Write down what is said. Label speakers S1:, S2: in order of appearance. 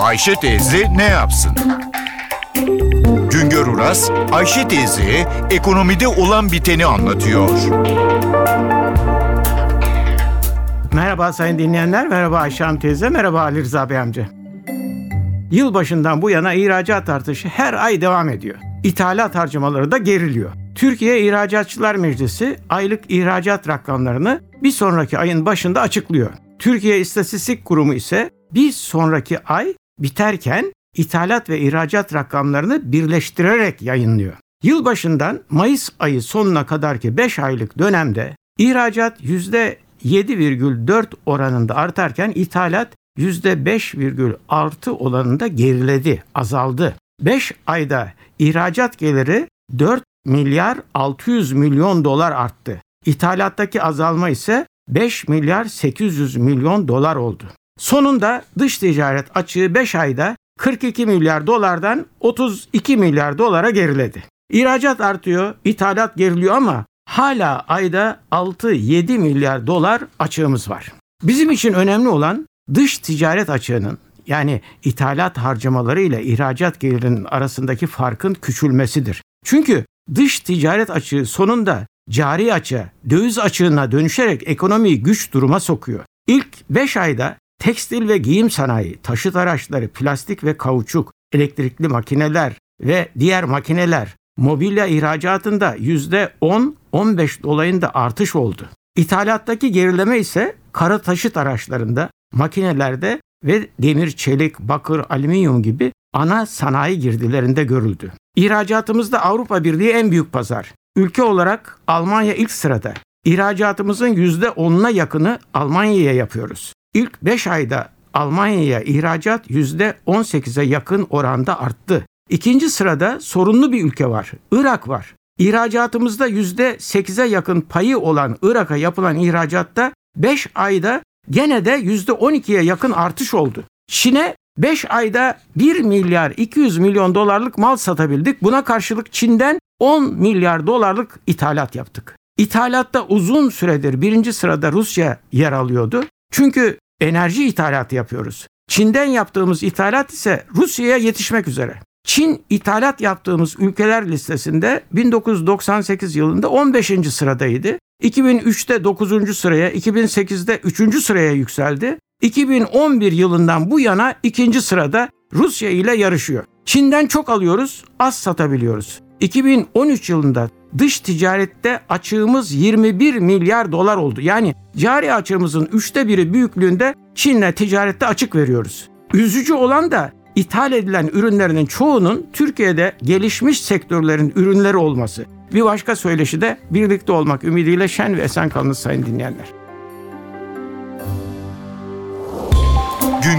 S1: Ayşe teyze ne yapsın? Güngör Uras, Ayşe teyze ekonomide olan biteni anlatıyor.
S2: Merhaba sayın dinleyenler, merhaba Ayşe Hanım teyze, merhaba Ali Rıza Bey amca. Yılbaşından bu yana ihracat artışı her ay devam ediyor. İthalat harcamaları da geriliyor. Türkiye İhracatçılar Meclisi aylık ihracat rakamlarını bir sonraki ayın başında açıklıyor. Türkiye İstatistik Kurumu ise bir sonraki ay biterken ithalat ve ihracat rakamlarını birleştirerek yayınlıyor. Yılbaşından Mayıs ayı sonuna kadarki 5 aylık dönemde ihracat %7,4 oranında artarken ithalat %5,6 oranında geriledi, azaldı. 5 ayda ihracat geliri 4 milyar 600 milyon dolar arttı. İthalattaki azalma ise 5 milyar 800 milyon dolar oldu. Sonunda dış ticaret açığı 5 ayda 42 milyar dolardan 32 milyar dolara geriledi. İhracat artıyor, ithalat geriliyor ama hala ayda 6-7 milyar dolar açığımız var. Bizim için önemli olan dış ticaret açığının yani ithalat harcamaları ile ihracat gelirinin arasındaki farkın küçülmesidir. Çünkü dış ticaret açığı sonunda cari açığa, döviz açığına dönüşerek ekonomiyi güç duruma sokuyor. İlk 5 ayda tekstil ve giyim sanayi, taşıt araçları, plastik ve kauçuk, elektrikli makineler ve diğer makineler mobilya ihracatında %10-15 dolayında artış oldu. İthalattaki gerileme ise kara taşıt araçlarında, makinelerde ve demir, çelik, bakır, alüminyum gibi ana sanayi girdilerinde görüldü. İhracatımızda Avrupa Birliği en büyük pazar. Ülke olarak Almanya ilk sırada. İhracatımızın %10'una yakını Almanya'ya yapıyoruz. İlk 5 ayda Almanya'ya ihracat %18'e yakın oranda arttı. İkinci sırada sorunlu bir ülke var. Irak var. İhracatımızda %8'e yakın payı olan Irak'a yapılan ihracatta 5 ayda gene de %12'ye yakın artış oldu. Çin'e 5 ayda 1 milyar 200 milyon dolarlık mal satabildik. Buna karşılık Çin'den 10 milyar dolarlık ithalat yaptık. İthalatta uzun süredir birinci sırada Rusya yer alıyordu. Çünkü enerji ithalatı yapıyoruz. Çin'den yaptığımız ithalat ise Rusya'ya yetişmek üzere. Çin ithalat yaptığımız ülkeler listesinde 1998 yılında 15. sıradaydı. 2003'te 9. sıraya, 2008'de 3. sıraya yükseldi. 2011 yılından bu yana ikinci sırada Rusya ile yarışıyor. Çin'den çok alıyoruz, az satabiliyoruz. 2013 yılında dış ticarette açığımız 21 milyar dolar oldu. Yani cari açığımızın üçte biri büyüklüğünde Çin'le ticarette açık veriyoruz. Üzücü olan da ithal edilen ürünlerinin çoğunun Türkiye'de gelişmiş sektörlerin ürünleri olması. Bir başka söyleşi de birlikte olmak ümidiyle şen ve esen kalınız sayın dinleyenler.